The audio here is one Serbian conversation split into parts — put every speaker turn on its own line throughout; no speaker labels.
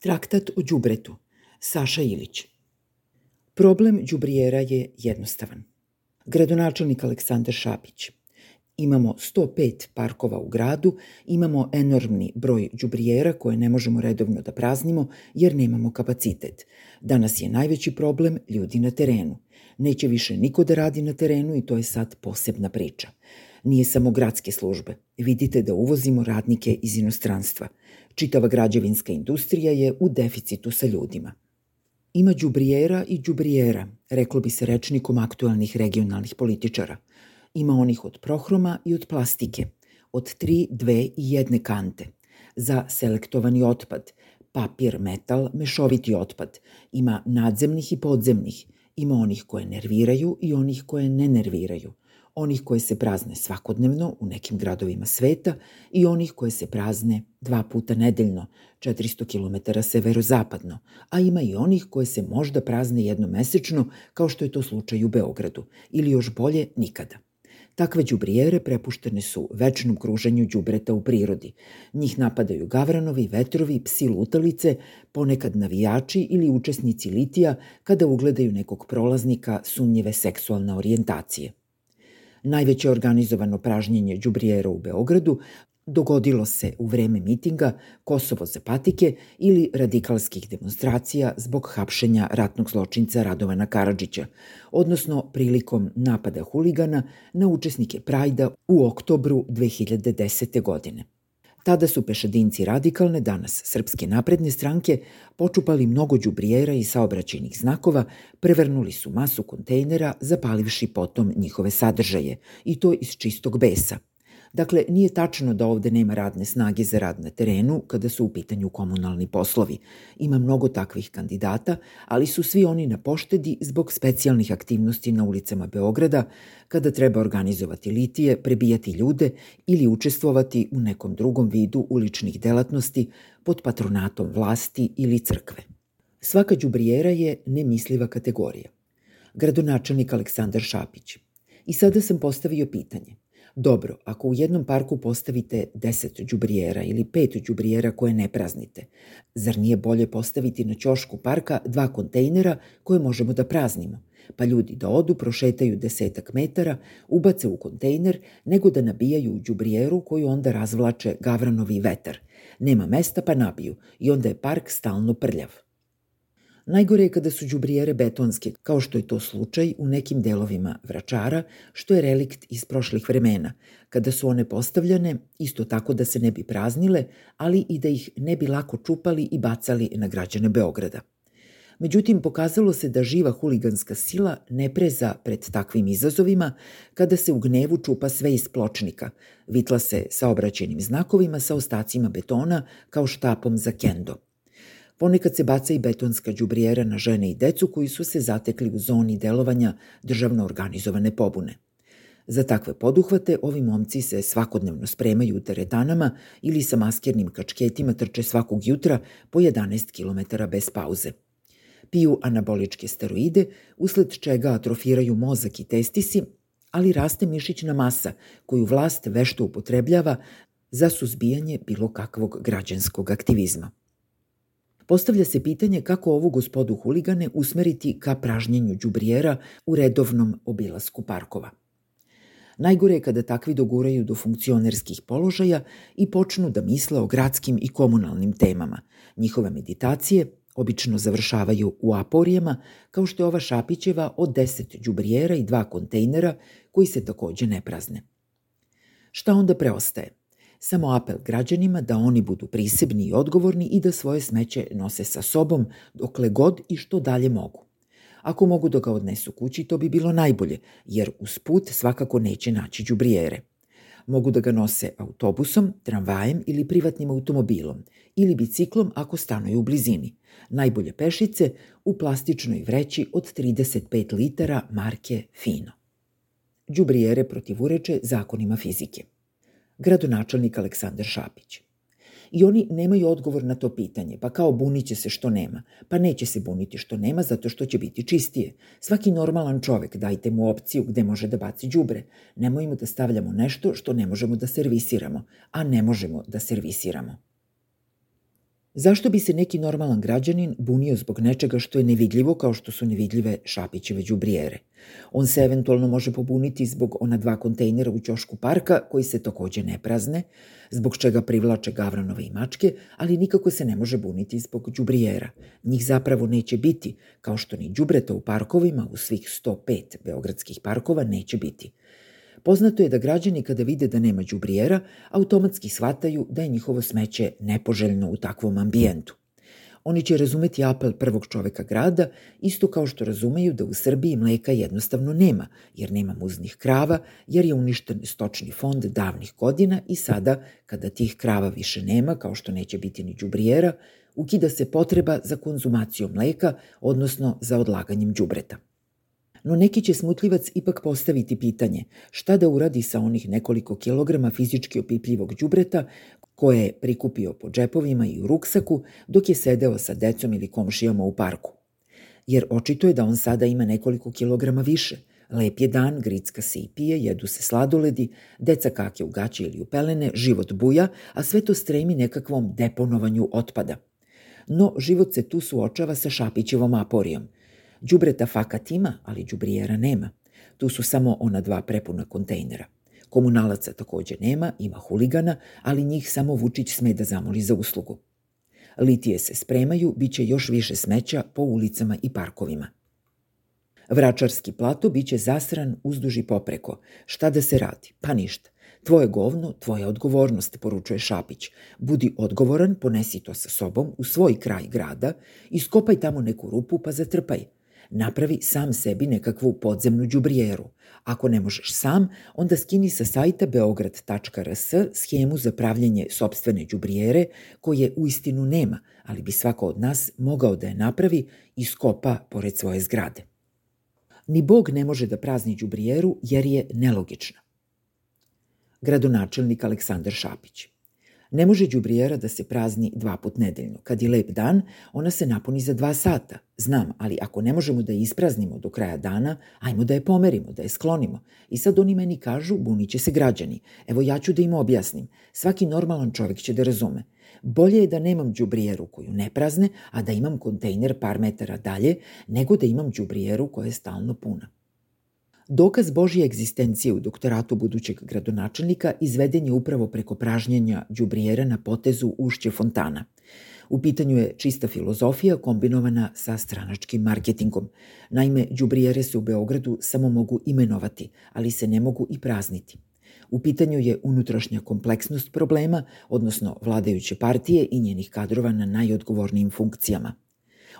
Traktat o đubretu. Saša Ilić. Problem đubrijera je jednostavan. Gradonačelnik Aleksandar Šapić. Imamo 105 parkova u gradu, imamo enormni broj đubrijera koje ne možemo redovno da praznimo jer nemamo kapacitet. Danas je najveći problem ljudi na terenu. Neće više niko da radi na terenu i to je sad posebna priča. Nije samo gradske službe. Vidite da uvozimo radnike iz inostranstva. Čitava građevinska industrija je u deficitu sa ljudima. Ima đubrijera i đubrijera, reklo bi se rečnikom aktualnih regionalnih političara. Ima onih od prohroma i od plastike, od tri, dve i jedne kante. Za selektovani otpad, papir, metal, mešoviti otpad. Ima nadzemnih i podzemnih. Ima onih koje nerviraju i onih koje ne nerviraju onih koje se prazne svakodnevno u nekim gradovima sveta i onih koje se prazne dva puta nedeljno, 400 km severozapadno, a ima i onih koje se možda prazne jednomesečno, kao što je to slučaj u Beogradu, ili još bolje nikada. Takve đubrijere prepuštene su večnom kruženju đubreta u prirodi. Njih napadaju gavranovi, vetrovi, psi lutalice, ponekad navijači ili učesnici litija kada ugledaju nekog prolaznika sumnjive seksualne orijentacije. Najveće organizovano pražnjenje đubrijera u Beogradu dogodilo se u vreme mitinga Kosovo za patike ili radikalskih demonstracija zbog hapšenja ratnog zločinca Radovana Karadžića, odnosno prilikom napada huligana na učesnike Prajda u oktobru 2010. godine. Tada su pešadinci radikalne, danas srpske napredne stranke, počupali mnogo đubrijera i saobraćajnih znakova, prevrnuli su masu kontejnera, zapalivši potom njihove sadržaje, i to iz čistog besa – Dakle, nije tačno da ovde nema radne snage za rad na terenu kada su u pitanju komunalni poslovi. Ima mnogo takvih kandidata, ali su svi oni na poštedi zbog specijalnih aktivnosti na ulicama Beograda, kada treba organizovati litije, prebijati ljude ili učestvovati u nekom drugom vidu uličnih delatnosti pod patronatom vlasti ili crkve. Svaka đubrijera je nemisliva kategorija. Gradonačelnik Aleksandar Šapić. I sada sam postavio pitanje – Dobro, ako u jednom parku postavite 10 đubrijera ili 5 đubrijera koje ne praznite, zar nije bolje postaviti na ćošku parka dva kontejnera koje možemo da praznimo? Pa ljudi da odu, prošetaju desetak metara, ubace u kontejner, nego da nabijaju đubrijeru koju onda razvlače gavranovi vetar. Nema mesta pa nabiju i onda je park stalno prljav. Najgore je kada su đubrijere betonske, kao što je to slučaj u nekim delovima Vračara, što je relikt iz prošlih vremena, kada su one postavljane isto tako da se ne bi praznile, ali i da ih ne bi lako čupali i bacali na građane Beograda. Međutim, pokazalo se da živa huliganska sila ne preza pred takvim izazovima kada se u gnevu čupa sve iz pločnika, vitla se saobraćenim znakovima sa ostacima betona kao štapom za kendo – Ponekad se baca i betonska đubrijera na žene i decu koji su se zatekli u zoni delovanja državno organizovane pobune. Za takve poduhvate ovi momci se svakodnevno spremaju u teretanama ili sa maskirnim kačketima trče svakog jutra po 11 km bez pauze. Piju anaboličke steroide, usled čega atrofiraju mozak i testisi, ali raste mišićna masa koju vlast vešto upotrebljava za suzbijanje bilo kakvog građanskog aktivizma. Postavlja se pitanje kako ovu gospodu huligane usmeriti ka pražnjenju đubrijera u redovnom obilasku parkova. Najgore je kada takvi doguraju do funkcionerskih položaja i počnu da misle o gradskim i komunalnim temama. Njihove meditacije obično završavaju u aporijama, kao što je ova Šapićeva od 10 đubrijera i dva kontejnera koji se takođe ne prazne. Šta onda preostaje? Samo apel građanima da oni budu prisebni i odgovorni i da svoje smeće nose sa sobom dokle god i što dalje mogu. Ako mogu da ga odnesu kući, to bi bilo najbolje, jer uz put svakako neće naći džubrijere. Mogu da ga nose autobusom, tramvajem ili privatnim automobilom, ili biciklom ako stanuju u blizini. Najbolje pešice u plastičnoj vreći od 35 litara marke Fino. Đubrijere protivureče zakonima fizike gradonačelnik Aleksandar Šapić. I oni nemaju odgovor na to pitanje, pa kao buniće se što nema. Pa neće se buniti što nema zato što će biti čistije. Svaki normalan čovek dajte mu opciju gde može da baci đubre. Nemojmo da stavljamo nešto što ne možemo da servisiramo, a ne možemo da servisiramo. Zašto bi se neki normalan građanin bunio zbog nečega što je nevidljivo kao što su nevidljive Šapićeve đubrijere? On se eventualno može pobuniti zbog ona dva kontejnera u ćošku parka koji se takođe ne prazne, zbog čega privlače gavranove i mačke, ali nikako se ne može buniti zbog đubrijera. Njih zapravo neće biti, kao što ni đubreta u parkovima u svih 105 beogradskih parkova neće biti. Poznato je da građani kada vide da nema đubrijera, automatski shvataju da je njihovo smeće nepoželjno u takvom ambijentu. Oni će razumeti apel prvog čoveka grada, isto kao što razumeju da u Srbiji mleka jednostavno nema, jer nema muznih krava, jer je uništen stočni fond davnih godina i sada, kada tih krava više nema, kao što neće biti ni đubrijera, ukida se potreba za konzumacijom mleka, odnosno za odlaganjem đubreta. No neki će smutljivac ipak postaviti pitanje šta da uradi sa onih nekoliko kilograma fizički opipljivog đubreta koje je prikupio po džepovima i u ruksaku dok je sedeo sa decom ili komšijama u parku. Jer očito je da on sada ima nekoliko kilograma više. Lep je dan, gricka se i pije, jedu se sladoledi, deca kake u gaće ili u pelene, život buja, a sve to stremi nekakvom deponovanju otpada. No, život se tu suočava sa Šapićevom aporijom – Đubreta fakat ima, ali đubrijera nema. Tu su samo ona dva prepuna kontejnera. Komunalaca takođe nema, ima huligana, ali njih samo Vučić sme da zamoli za uslugu. Litije se spremaju, bit će još više smeća po ulicama i parkovima. Vračarski plato biće zasran uzduž i popreko. Šta da se radi? Pa ništa. Tvoje govno, tvoja odgovornost, poručuje Šapić. Budi odgovoran, ponesi to sa sobom u svoj kraj grada, iskopaj tamo neku rupu pa zatrpaj – napravi sam sebi nekakvu podzemnu đubrijeru. Ako ne možeš sam, onda skini sa sajta beograd.rs schemu za pravljenje sobstvene đubrijere koje u istinu nema, ali bi svako od nas mogao da je napravi i skopa pored svoje zgrade. Ni Bog ne može da prazni đubrijeru jer je nelogična. Gradonačelnik Aleksandar Šapić Ne može đubrijera da se prazni dva put nedeljno. Kad je lep dan, ona se napuni za dva sata. Znam, ali ako ne možemo da je ispraznimo do kraja dana, ajmo da je pomerimo, da je sklonimo. I sad oni meni kažu, buniće se građani. Evo ja ću da im objasnim. Svaki normalan čovjek će da razume. Bolje je da nemam đubrijeru koju ne prazne, a da imam kontejner par metara dalje, nego da imam đubrijeru koja je stalno puna. Dokaz Božje egzistencije u doktoratu budućeg gradonačelnika izveden je upravo preko pražnjenja đubrijera na potezu ušće fontana. U pitanju je čista filozofija kombinovana sa stranačkim marketingom. Naime, đubrijere se u Beogradu samo mogu imenovati, ali se ne mogu i prazniti. U pitanju je unutrašnja kompleksnost problema, odnosno vladajuće partije i njenih kadrova na najodgovornijim funkcijama –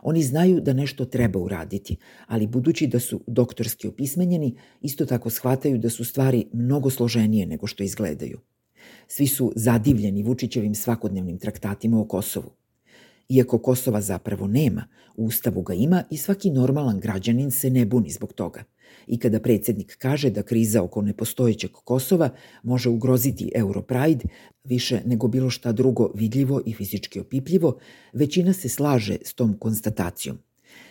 Oni znaju da nešto treba uraditi, ali budući da su doktorski opismenjeni, isto tako shvataju da su stvari mnogo složenije nego što izgledaju. Svi su zadivljeni Vučićevim svakodnevnim traktatima o Kosovu. Iako Kosova zapravo nema, u Ustavu ga ima i svaki normalan građanin se ne buni zbog toga. I kada predsednik kaže da kriza oko nepostojećeg Kosova može ugroziti Europride, više nego bilo šta drugo vidljivo i fizički opipljivo, većina se slaže s tom konstatacijom.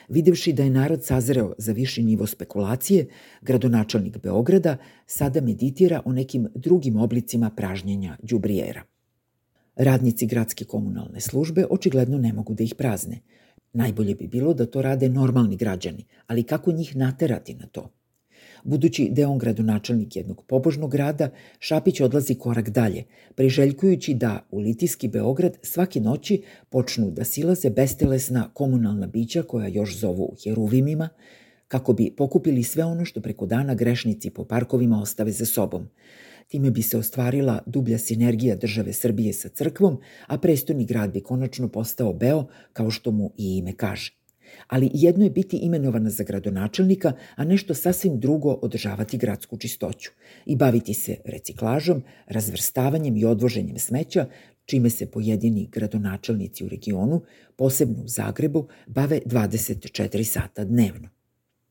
Videvši da je narod sazreo za viši nivo spekulacije, gradonačelnik Beograda sada meditira o nekim drugim oblicima pražnjenja đubrijera. Radnici gradske komunalne službe očigledno ne mogu da ih prazne. Najbolje bi bilo da to rade normalni građani, ali kako njih naterati na to? Budući da je on gradonačelnik jednog pobožnog grada, Šapić odlazi korak dalje, priželjkujući da u Litijski Beograd svake noći počnu da silaze bestelesna komunalna bića koja još zovu heruvimima, kako bi pokupili sve ono što preko dana grešnici po parkovima ostave za sobom. Time bi se ostvarila dublja sinergija države Srbije sa crkvom, a prestoni grad bi konačno postao Beo, kao što mu i ime kaže. Ali jedno je biti imenovana za gradonačelnika, a nešto sasvim drugo održavati gradsku čistoću i baviti se reciklažom, razvrstavanjem i odvoženjem smeća, čime se pojedini gradonačelnici u regionu, posebno u Zagrebu, bave 24 sata dnevno.